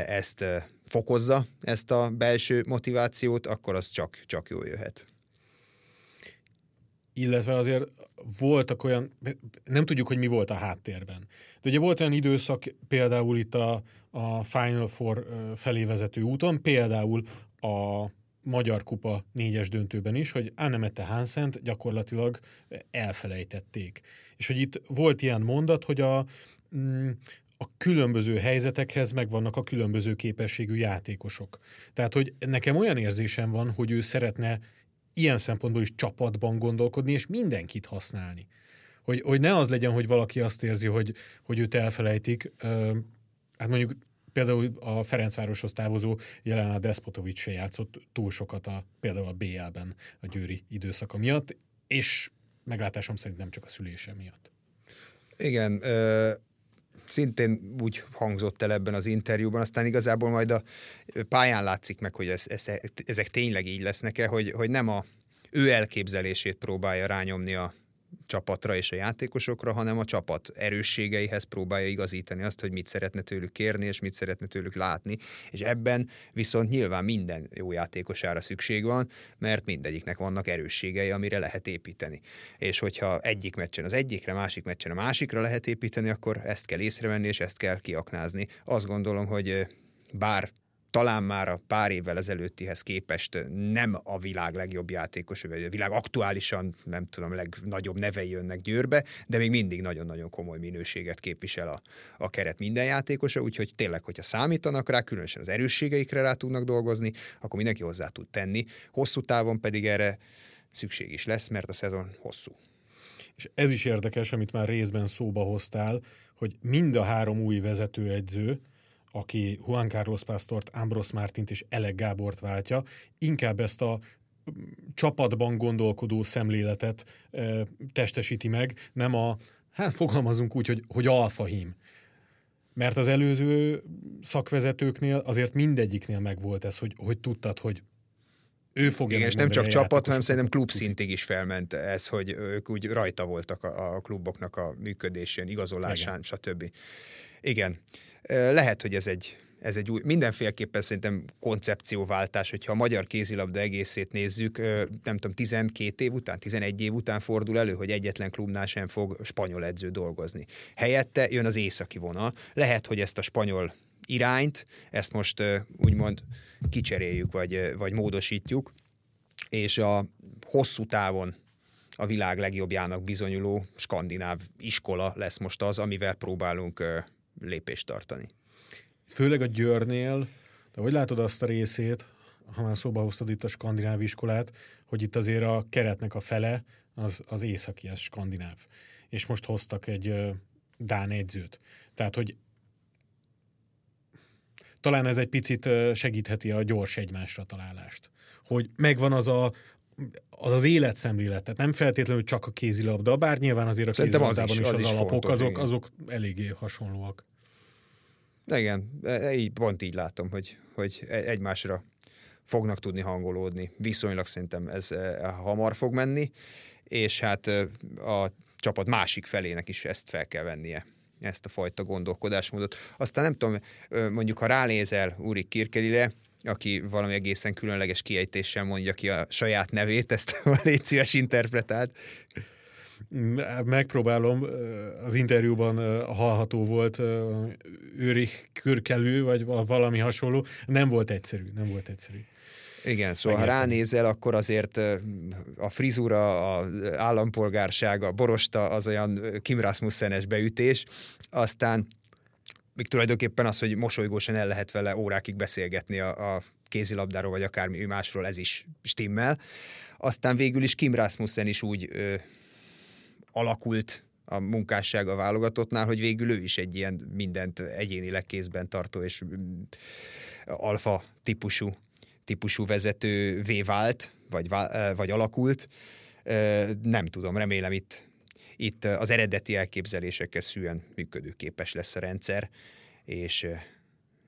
ezt fokozza, ezt a belső motivációt, akkor az csak, csak jól jöhet
illetve azért voltak olyan, nem tudjuk, hogy mi volt a háttérben. De ugye volt olyan időszak például itt a, a Final Four felé vezető úton, például a Magyar Kupa négyes döntőben is, hogy Annemette Hansent gyakorlatilag elfelejtették. És hogy itt volt ilyen mondat, hogy a, mm, a különböző helyzetekhez megvannak a különböző képességű játékosok. Tehát, hogy nekem olyan érzésem van, hogy ő szeretne ilyen szempontból is csapatban gondolkodni, és mindenkit használni. Hogy, hogy ne az legyen, hogy valaki azt érzi, hogy, hogy őt elfelejtik. Hát mondjuk például a Ferencvároshoz távozó jelen a Despotovics se játszott túl sokat a, például a BL-ben a győri időszaka miatt, és meglátásom szerint nem csak a szülése miatt.
Igen, szintén úgy hangzott el ebben az interjúban, aztán igazából majd a pályán látszik meg, hogy ez, ez, ezek tényleg így lesznek-e, hogy, hogy nem a ő elképzelését próbálja rányomni a csapatra és a játékosokra, hanem a csapat erősségeihez próbálja igazítani azt, hogy mit szeretne tőlük kérni, és mit szeretne tőlük látni. És ebben viszont nyilván minden jó játékosára szükség van, mert mindegyiknek vannak erősségei, amire lehet építeni. És hogyha egyik meccsen az egyikre, másik meccsen a másikra lehet építeni, akkor ezt kell észrevenni, és ezt kell kiaknázni. Azt gondolom, hogy bár talán már a pár évvel ezelőttihez képest nem a világ legjobb játékos, vagy a világ aktuálisan, nem tudom, legnagyobb nevei jönnek Győrbe, de még mindig nagyon-nagyon komoly minőséget képvisel a, a keret minden játékosa, úgyhogy tényleg, hogyha számítanak rá, különösen az erősségeikre rá tudnak dolgozni, akkor mindenki hozzá tud tenni. Hosszú távon pedig erre szükség is lesz, mert a szezon hosszú.
És ez is érdekes, amit már részben szóba hoztál, hogy mind a három új vezetőedző, aki Juan Carlos Pastort, Ambros Martint és Elek Gábort váltja, inkább ezt a mm, csapatban gondolkodó szemléletet e, testesíti meg, nem a, hát fogalmazunk úgy, hogy, hogy alfahím. Mert az előző szakvezetőknél azért mindegyiknél megvolt ez, hogy, hogy tudtad, hogy ő fogja
Igen, és nem csak csapat, hanem szerintem klub szintig is felment ez, hogy ők úgy rajta voltak a, a kluboknak a működésén, igazolásán, Igen. stb. Igen. Lehet, hogy ez egy, ez egy új, mindenféleképpen szerintem koncepcióváltás, hogyha a magyar kézilabda egészét nézzük, nem tudom, 12 év után, 11 év után fordul elő, hogy egyetlen klubnál sem fog spanyol edző dolgozni. Helyette jön az északi vonal. Lehet, hogy ezt a spanyol irányt, ezt most úgymond kicseréljük, vagy, vagy módosítjuk, és a hosszú távon a világ legjobbjának bizonyuló skandináv iskola lesz most az, amivel próbálunk lépést tartani.
Főleg a Győrnél, de hogy látod azt a részét, ha már szóba hoztad itt a skandináv iskolát, hogy itt azért a keretnek a fele az, az északi, az skandináv. És most hoztak egy Dán edzőt. Tehát, hogy talán ez egy picit segítheti a gyors egymásra találást. Hogy megvan az a, az az életszemlélet, tehát nem feltétlenül csak a kézilabda, bár nyilván azért a Szerintem kézilabdában az is, az, is az alapok, fontos, azok, azok eléggé hasonlóak.
Igen, e, e, így, pont így látom, hogy, hogy e, egymásra fognak tudni hangolódni. Viszonylag szerintem ez hamar fog menni, és hát a csapat másik felének is ezt fel kell vennie ezt a fajta gondolkodásmódot. Aztán nem tudom, mondjuk ha ránézel Úri Kirkelire, aki valami egészen különleges kiejtéssel mondja ki a saját nevét, ezt légy szíves interpretált.
Megpróbálom, az interjúban hallható volt őri körkelő, vagy valami hasonló. Nem volt egyszerű, nem volt egyszerű.
Igen, szóval Megértem. ha ránézel, akkor azért a frizura, az állampolgárság, a borosta az olyan Kim Rasmussenes beütés, aztán még tulajdonképpen az, hogy mosolygósan el lehet vele órákig beszélgetni a, a kézilabdáról, vagy akármi másról, ez is stimmel. Aztán végül is Kim Rasmussen is úgy ö, alakult a munkásság a válogatottnál, hogy végül ő is egy ilyen mindent egyénileg kézben tartó és mm, alfa típusú, típusú vezetővé vált, vagy, vagy alakult. Nem tudom, remélem itt itt az eredeti elképzelésekkel szűen működőképes lesz a rendszer, és,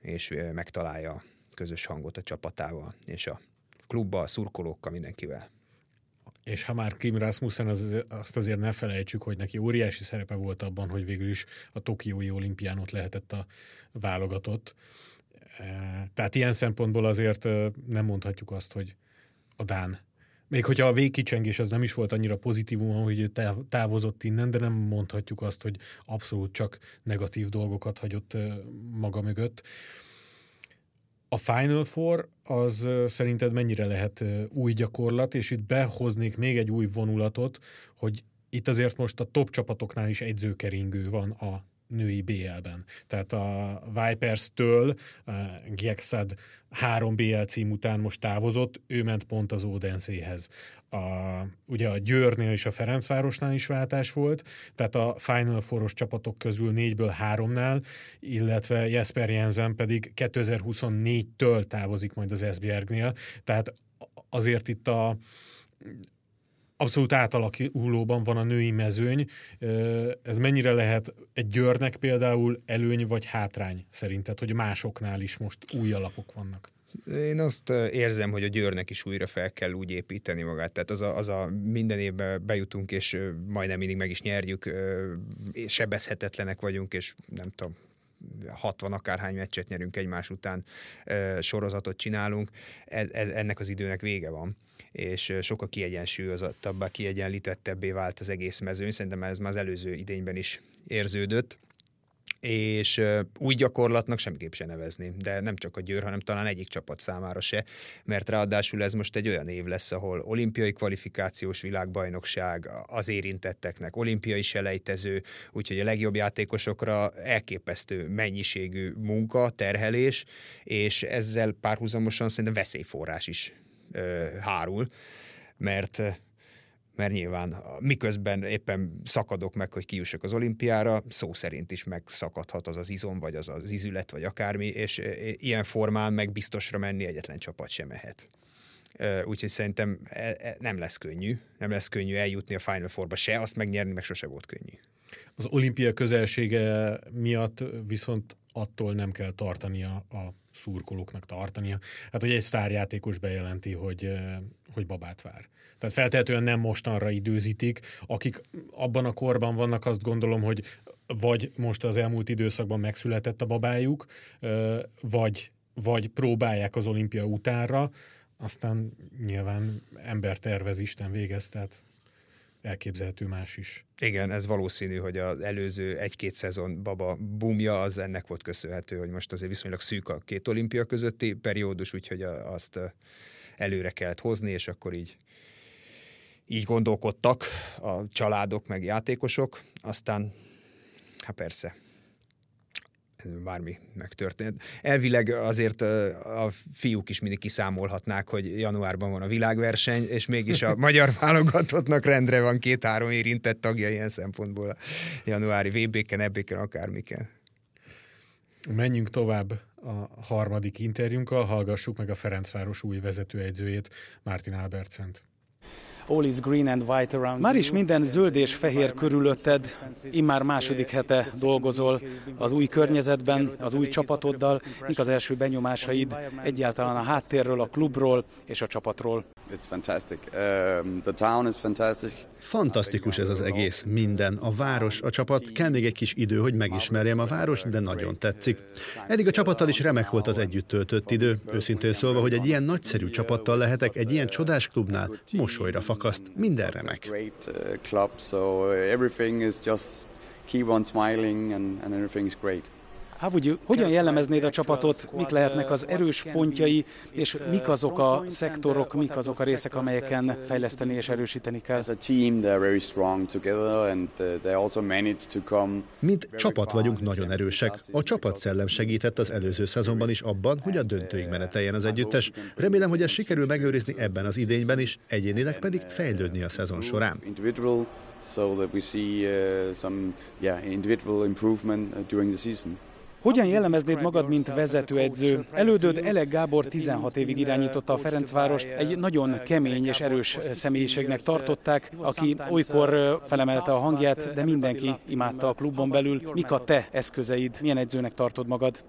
és megtalálja közös hangot a csapatával, és a klubbal, a szurkolókkal, mindenkivel.
És ha már Kim Rasmussen, az, azt azért ne felejtsük, hogy neki óriási szerepe volt abban, hogy végül is a Tokiói olimpián ott lehetett a válogatott. Tehát ilyen szempontból azért nem mondhatjuk azt, hogy a Dán még hogyha a végkicsengés az nem is volt annyira pozitívum, hogy távozott innen, de nem mondhatjuk azt, hogy abszolút csak negatív dolgokat hagyott maga mögött. A Final Four az szerinted mennyire lehet új gyakorlat, és itt behoznék még egy új vonulatot, hogy itt azért most a top csapatoknál is egyzőkeringő van a női BL-ben. Tehát a Vipers-től Giekszad három BL cím után most távozott, ő ment pont az Odenséhez. A, ugye a Győrnél és a Ferencvárosnál is váltás volt, tehát a Final Foros csapatok közül négyből háromnál, illetve Jesper Jensen pedig 2024-től távozik majd az Esbjergnél, tehát azért itt a abszolút átalakulóban van a női mezőny. Ez mennyire lehet egy győrnek például előny vagy hátrány szerinted, hogy másoknál is most új alapok vannak?
Én azt érzem, hogy a Győrnek is újra fel kell úgy építeni magát. Tehát az a, az a minden évben bejutunk, és majdnem mindig meg is nyerjük, sebezhetetlenek vagyunk, és nem tudom, 60 akárhány meccset nyerünk egymás után, sorozatot csinálunk, ez, ez, ennek az időnek vége van és sokkal kiegyensúlyozottabbá, kiegyenlítettebbé vált az egész mezőny. Szerintem ez már az előző idényben is érződött és új gyakorlatnak semmiképp se nevezni, de nem csak a Győr, hanem talán egyik csapat számára se, mert ráadásul ez most egy olyan év lesz, ahol olimpiai kvalifikációs világbajnokság az érintetteknek, olimpiai selejtező, úgyhogy a legjobb játékosokra elképesztő mennyiségű munka, terhelés, és ezzel párhuzamosan szerintem veszélyforrás is hárul, mert mert nyilván miközben éppen szakadok meg, hogy kijussak az olimpiára, szó szerint is megszakadhat az az izom, vagy az az izület, vagy akármi, és ilyen formán meg biztosra menni egyetlen csapat sem mehet. Úgyhogy szerintem e, e, nem lesz könnyű, nem lesz könnyű eljutni a Final Four-ba se, azt megnyerni meg sose volt könnyű.
Az olimpia közelsége miatt viszont attól nem kell tartania a szurkolóknak tartania. Hát, hogy egy sztárjátékos bejelenti, hogy, hogy babát vár. Tehát feltehetően nem mostanra időzítik, akik abban a korban vannak, azt gondolom, hogy vagy most az elmúlt időszakban megszületett a babájuk, vagy, vagy próbálják az olimpia utánra, aztán nyilván ember tervez, Isten végez, tehát elképzelhető más is.
Igen, ez valószínű, hogy az előző egy-két szezon baba bumja az ennek volt köszönhető, hogy most azért viszonylag szűk a két olimpia közötti periódus, úgyhogy azt előre kellett hozni, és akkor így így gondolkodtak a családok meg játékosok, aztán hát persze, bármi megtörtént. Elvileg azért a fiúk is mindig kiszámolhatnák, hogy januárban van a világverseny, és mégis a magyar válogatottnak rendre van két-három érintett tagja ilyen szempontból a januári VB-ken, EB-ken, akármiken.
Menjünk tovább a harmadik interjúnkkal, hallgassuk meg a Ferencváros új vezetőegyzőjét, Martin Albertsent.
Már is minden zöld és fehér körülötted, immár második hete dolgozol az új környezetben, az új csapatoddal. Mik az első benyomásaid egyáltalán a háttérről, a klubról és a csapatról?
Um, Fantasztikus ez az egész, minden. A város, a csapat, kell még egy kis idő, hogy megismerjem a város, de nagyon tetszik. Eddig a csapattal is remek volt az együtt töltött idő. Őszintén szólva, hogy egy ilyen nagyszerű csapattal lehetek, egy ilyen csodás klubnál, mosolyra fakaszt, minden remek. keep on smiling and, and everything is great.
Hogyan jellemeznéd a csapatot, mik lehetnek az erős pontjai, és mik azok a szektorok, mik azok a részek, amelyeken fejleszteni és erősíteni kell?
Mint csapat vagyunk nagyon erősek. A csapat szellem segített az előző szezonban is abban, hogy a döntőig meneteljen az együttes. Remélem, hogy ez sikerül megőrizni ebben az idényben is, egyénileg pedig fejlődni a szezon során. so that we see uh, some yeah, individual improvement uh, during the season.
Hogyan jellemeznéd magad, mint vezetőedző? Elődöd Elek Gábor 16 évig irányította a Ferencvárost, egy nagyon kemény és erős személyiségnek tartották, aki olykor felemelte a hangját, de mindenki imádta a klubon belül. Mik a te eszközeid? Milyen edzőnek tartod magad?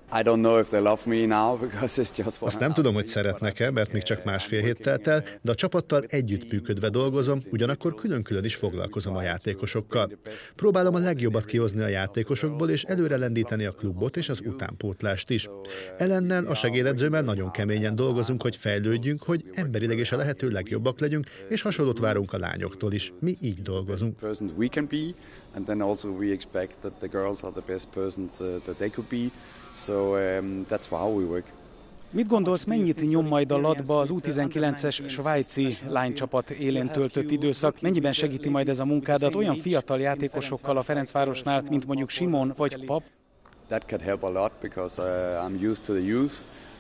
Azt nem tudom, hogy szeretnek-e, mert még csak másfél hét telt el, de a csapattal együttműködve dolgozom, ugyanakkor külön-külön is foglalkozom a játékosokkal. Próbálom a legjobbat kihozni a játékosokból, és előre lendíteni a klubot, és az utánpótlást is. Ellennel a segédedzőmmel nagyon keményen dolgozunk, hogy fejlődjünk, hogy emberileg és a lehető legjobbak legyünk, és hasonlót várunk a lányoktól is. Mi így dolgozunk.
Mit gondolsz, mennyit nyom majd a latba az U19-es svájci lánycsapat élén töltött időszak? Mennyiben segíti majd ez a munkádat olyan fiatal játékosokkal a Ferencvárosnál, mint mondjuk Simon vagy Pap? That
can help a lot because uh, I'm used to the youth.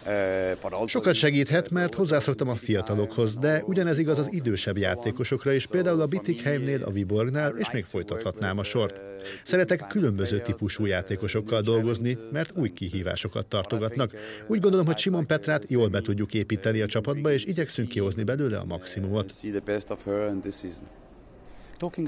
Uh, Sokat segíthet, mert hozzászoktam a fiatalokhoz, de ugyanez igaz az idősebb játékosokra is, például a Bitikheimnél, a Viborgnál, és még folytathatnám a sort. Szeretek különböző típusú játékosokkal dolgozni, mert új kihívásokat tartogatnak. Úgy gondolom, hogy Simon Petrát jól be tudjuk építeni a csapatba, és igyekszünk kihozni belőle a maximumot.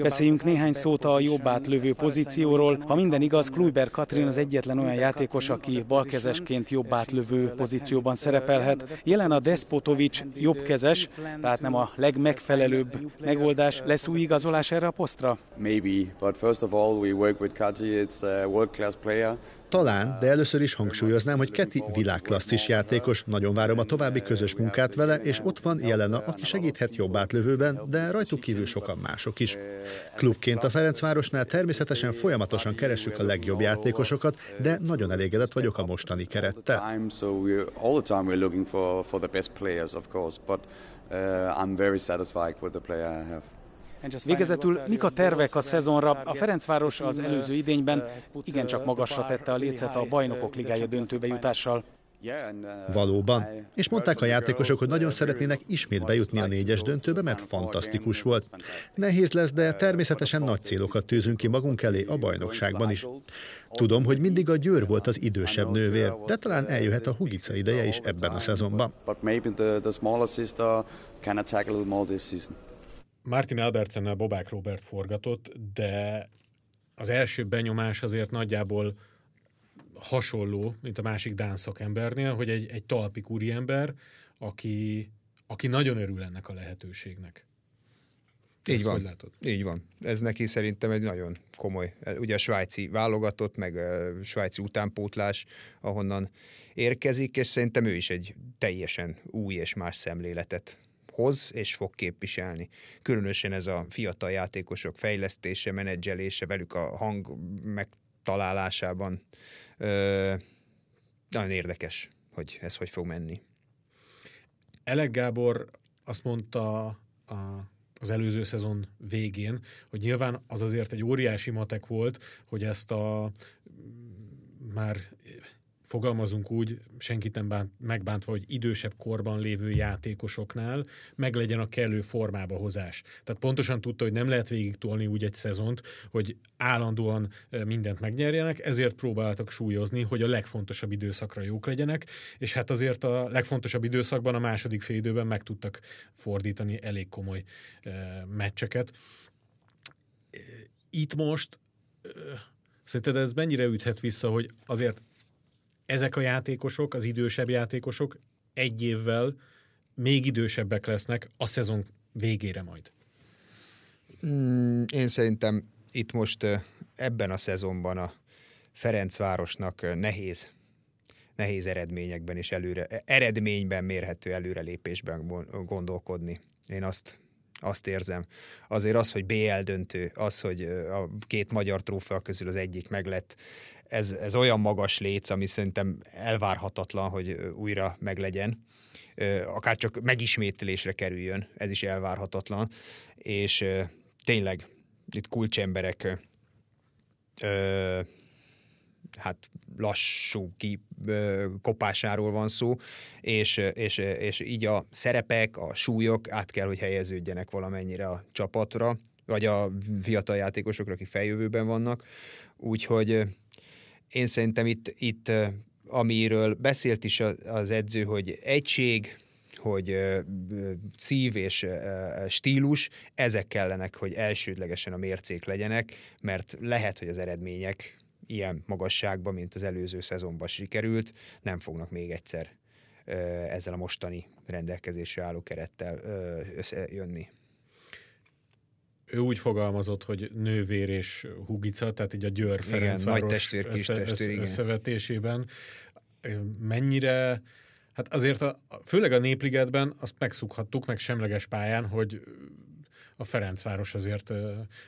Beszéljünk néhány szót a jobb átlövő pozícióról. Ha minden igaz, Kluiber Katrin az egyetlen olyan játékos, aki balkezesként jobb átlövő pozícióban szerepelhet. Jelen a Despotovics jobbkezes, tehát nem a legmegfelelőbb megoldás. Lesz új igazolás erre a posztra?
Maybe, but first of all we work with Kati, it's a world class player.
Talán, de először is hangsúlyoznám, hogy Keti világklasszis játékos, nagyon várom a további közös munkát vele, és ott van Jelena, aki segíthet jobb átlövőben, de rajtuk kívül sokan mások is. Klubként a Ferencvárosnál természetesen folyamatosan keressük a legjobb játékosokat, de nagyon elégedett vagyok a mostani kerettel.
I'm very satisfied with the player I have.
Végezetül mik a tervek a szezonra? A Ferencváros az előző idényben igencsak magasra tette a lécet a bajnokok ligája döntőbe jutással.
Valóban. És mondták a játékosok, hogy nagyon szeretnének ismét bejutni a négyes döntőbe, mert fantasztikus volt. Nehéz lesz, de természetesen nagy célokat tűzünk ki magunk elé a bajnokságban is. Tudom, hogy mindig a Győr volt az idősebb nővér, de talán eljöhet a Hugica ideje is ebben a szezonban.
Martin Albertsennel Bobák Robert forgatott, de az első benyomás azért nagyjából hasonló, mint a másik Dán szakembernél, hogy egy, egy talpi ember, aki, aki nagyon örül ennek a lehetőségnek.
Így van. Látod? Így van. Ez neki szerintem egy nagyon komoly, ugye a svájci válogatott, meg a svájci utánpótlás, ahonnan érkezik, és szerintem ő is egy teljesen új és más szemléletet hoz és fog képviselni. Különösen ez a fiatal játékosok fejlesztése, menedzselése, velük a hang megtalálásában ö, nagyon érdekes, hogy ez hogy fog menni.
Elek Gábor azt mondta a, az előző szezon végén, hogy nyilván az azért egy óriási matek volt, hogy ezt a már fogalmazunk úgy, senkit nem bánt, megbántva, hogy idősebb korban lévő játékosoknál meglegyen a kellő formába hozás. Tehát pontosan tudta, hogy nem lehet végig tolni úgy egy szezont, hogy állandóan mindent megnyerjenek, ezért próbáltak súlyozni, hogy a legfontosabb időszakra jók legyenek, és hát azért a legfontosabb időszakban a második fél időben meg tudtak fordítani elég komoly meccseket. Itt most Szerinted ez mennyire üthet vissza, hogy azért ezek a játékosok, az idősebb játékosok egy évvel még idősebbek lesznek a szezon végére majd.
Mm, én szerintem itt most ebben a szezonban a Ferencvárosnak nehéz nehéz eredményekben és előre, eredményben mérhető előrelépésben gondolkodni. Én azt, azt érzem. Azért az, hogy BL döntő, az, hogy a két magyar trófea közül az egyik meg lett ez, ez olyan magas léc, ami szerintem elvárhatatlan, hogy újra meglegyen akár csak megismételésre kerüljön, ez is elvárhatatlan, és tényleg itt kulcsemberek hát lassú ki, kopásáról van szó, és, és, és így a szerepek, a súlyok át kell, hogy helyeződjenek valamennyire a csapatra, vagy a fiatal játékosokra, akik feljövőben vannak. Úgyhogy én szerintem itt, itt amiről beszélt is az edző, hogy egység, hogy szív és stílus, ezek kellenek, hogy elsődlegesen a mércék legyenek, mert lehet, hogy az eredmények ilyen magasságban, mint az előző szezonban sikerült, nem fognak még egyszer ezzel a mostani rendelkezésre álló kerettel összejönni
ő úgy fogalmazott, hogy nővér és hugica, tehát így a Győr Ferencváros testvér, össze, testvér, összevetésében. Mennyire, hát azért a, főleg a Népligetben azt megszukhattuk, meg semleges pályán, hogy a Ferencváros azért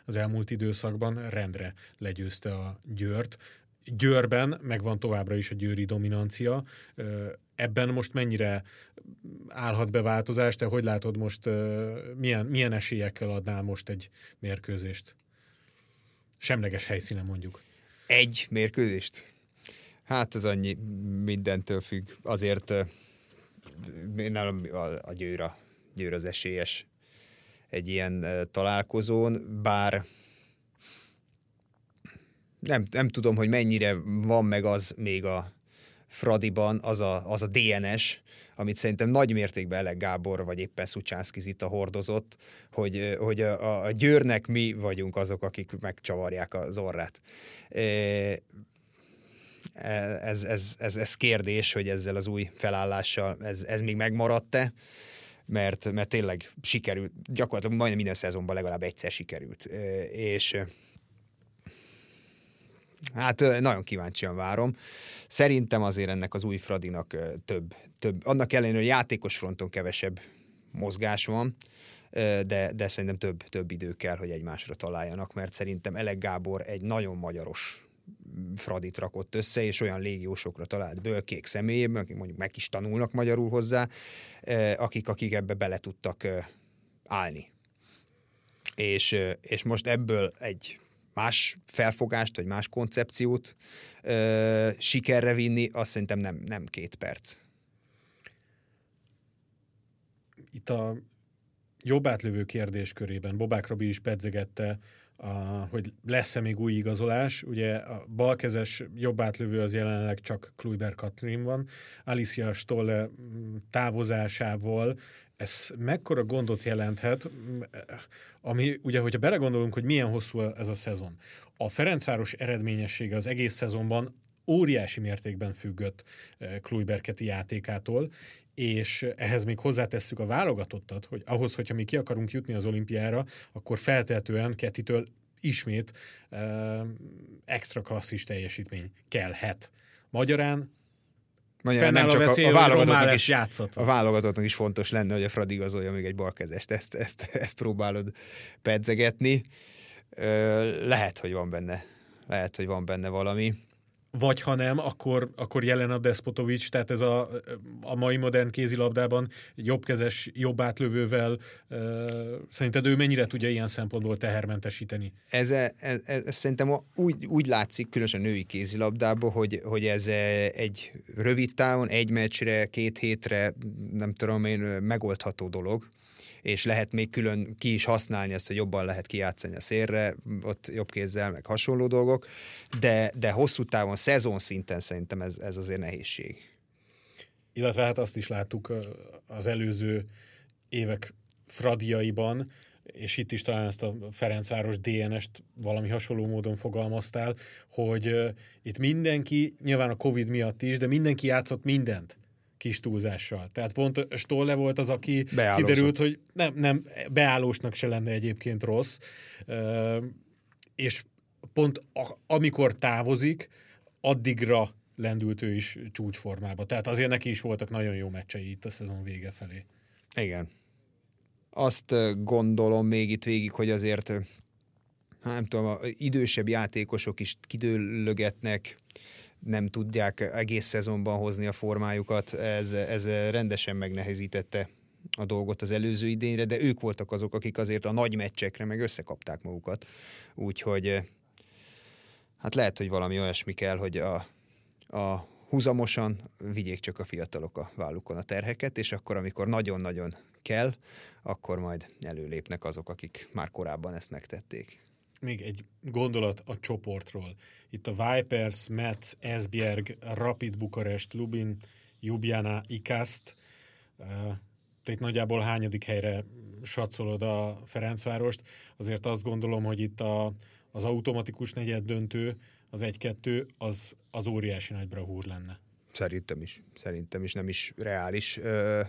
az elmúlt időszakban rendre legyőzte a Győrt. Győrben megvan továbbra is a győri dominancia. Ebben most mennyire állhat be változás? Te hogy látod most, milyen, milyen esélyekkel adnál most egy mérkőzést? Semleges helyszínen mondjuk.
Egy mérkőzést? Hát ez annyi mindentől függ. Azért nálam a, a győr, a győr az esélyes egy ilyen találkozón, bár nem, nem tudom, hogy mennyire van meg az még a Fradiban az a, az a DNS, amit szerintem nagy mértékben Elek Gábor, vagy éppen Szucsánszki Zita hordozott, hogy, hogy a, a Győrnek mi vagyunk azok, akik megcsavarják az orrát. Ez, ez, ez, ez kérdés, hogy ezzel az új felállással ez, ez még megmaradt-e, mert, mert tényleg sikerült, gyakorlatilag majdnem minden szezonban legalább egyszer sikerült. És Hát nagyon kíváncsian várom. Szerintem azért ennek az új Fradinak több, több annak ellenére, hogy játékos fronton kevesebb mozgás van, de, de szerintem több, több idő kell, hogy egymásra találjanak, mert szerintem Elek Gábor egy nagyon magyaros Fradit rakott össze, és olyan légiósokra talált bölkék személyében, akik mondjuk meg is tanulnak magyarul hozzá, akik, akik ebbe bele tudtak állni. És, és most ebből egy más felfogást, vagy más koncepciót ö, sikerre vinni, azt szerintem nem, nem két perc.
Itt a jobb átlövő kérdés körében Bobák Robi is pedzegette, a, hogy lesz-e még új igazolás. Ugye a balkezes jobb átlövő az jelenleg csak Kluiber Katrin van. Alicia Stolle távozásával ez mekkora gondot jelenthet, ami ugye, hogyha belegondolunk, hogy milyen hosszú ez a szezon. A Ferencváros eredményessége az egész szezonban óriási mértékben függött eh, Kluiberketi játékától, és ehhez még hozzátesszük a válogatottat, hogy ahhoz, hogyha mi ki akarunk jutni az olimpiára, akkor feltehetően Ketitől ismét uh, extra klasszis teljesítmény kellhet. Magyarán
Magyarán nem csak a, veszély, a, válogatottnak is, a válogatottnak is fontos lenne, hogy a Fradi igazolja még egy balkezest. Ezt, ezt, ezt próbálod pedzegetni. Lehet, hogy van benne. Lehet, hogy van benne valami
vagy ha nem, akkor, akkor jelen a Despotovics, tehát ez a, a mai modern kézilabdában jobbkezes, jobb átlövővel szerinted ő mennyire tudja ilyen szempontból tehermentesíteni?
Ez, ez, ez, ez szerintem úgy, úgy látszik, különösen női kézilabdában, hogy, hogy ez egy rövid távon, egy meccsre, két hétre, nem tudom én, megoldható dolog és lehet még külön ki is használni ezt, hogy jobban lehet kijátszani a szélre, ott jobb kézzel, meg hasonló dolgok, de, de hosszú távon, szezon szinten szerintem ez, ez azért nehézség.
Illetve hát azt is láttuk az előző évek fradiaiban, és itt is talán ezt a Ferencváros DNS-t valami hasonló módon fogalmaztál, hogy itt mindenki, nyilván a Covid miatt is, de mindenki játszott mindent kis túlzással. Tehát pont Stolle volt az, aki Beállósok. kiderült, hogy nem, nem, beállósnak se lenne egyébként rossz, és pont amikor távozik, addigra lendült ő is csúcsformába. Tehát azért neki is voltak nagyon jó meccsei itt a szezon vége felé.
Igen. Azt gondolom még itt végig, hogy azért nem tudom, idősebb játékosok is kidőlögetnek, nem tudják egész szezonban hozni a formájukat, ez, ez rendesen megnehezítette a dolgot az előző idényre, de ők voltak azok, akik azért a nagy meccsekre meg összekapták magukat. Úgyhogy hát lehet, hogy valami olyasmi kell, hogy a, a húzamosan vigyék csak a fiatalok a vállukon a terheket, és akkor, amikor nagyon-nagyon kell, akkor majd előlépnek azok, akik már korábban ezt megtették
még egy gondolat a csoportról. Itt a Vipers, Metz, Esbjerg, Rapid Bukarest, Lubin, Ljubljana, Ikast. Te itt nagyjából hányadik helyre satszolod a Ferencvárost. Azért azt gondolom, hogy itt a, az automatikus negyed döntő, az egy-kettő, az, az óriási nagy bravúr lenne.
Szerintem is. Szerintem is nem is reális ö,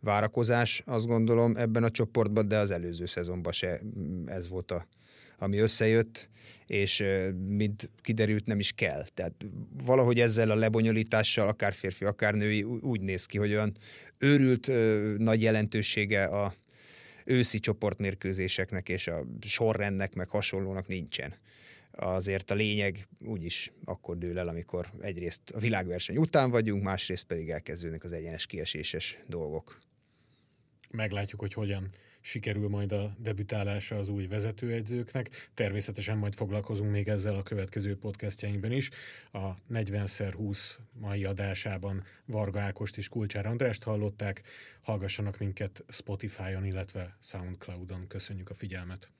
várakozás, azt gondolom ebben a csoportban, de az előző szezonban se ez volt a ami összejött, és mint kiderült, nem is kell. Tehát valahogy ezzel a lebonyolítással, akár férfi, akár női, úgy néz ki, hogy olyan őrült nagy jelentősége a őszi csoportmérkőzéseknek és a sorrendnek, meg hasonlónak nincsen azért a lényeg úgyis akkor dől el, amikor egyrészt a világverseny után vagyunk, másrészt pedig elkezdődnek az egyenes kieséses dolgok.
Meglátjuk, hogy hogyan sikerül majd a debütálása az új vezetőegyzőknek. Természetesen majd foglalkozunk még ezzel a következő podcastjainkben is. A 40x20 mai adásában Varga Ákost és Kulcsár Andrást hallották. Hallgassanak minket Spotify-on, illetve Soundcloud-on. Köszönjük a figyelmet!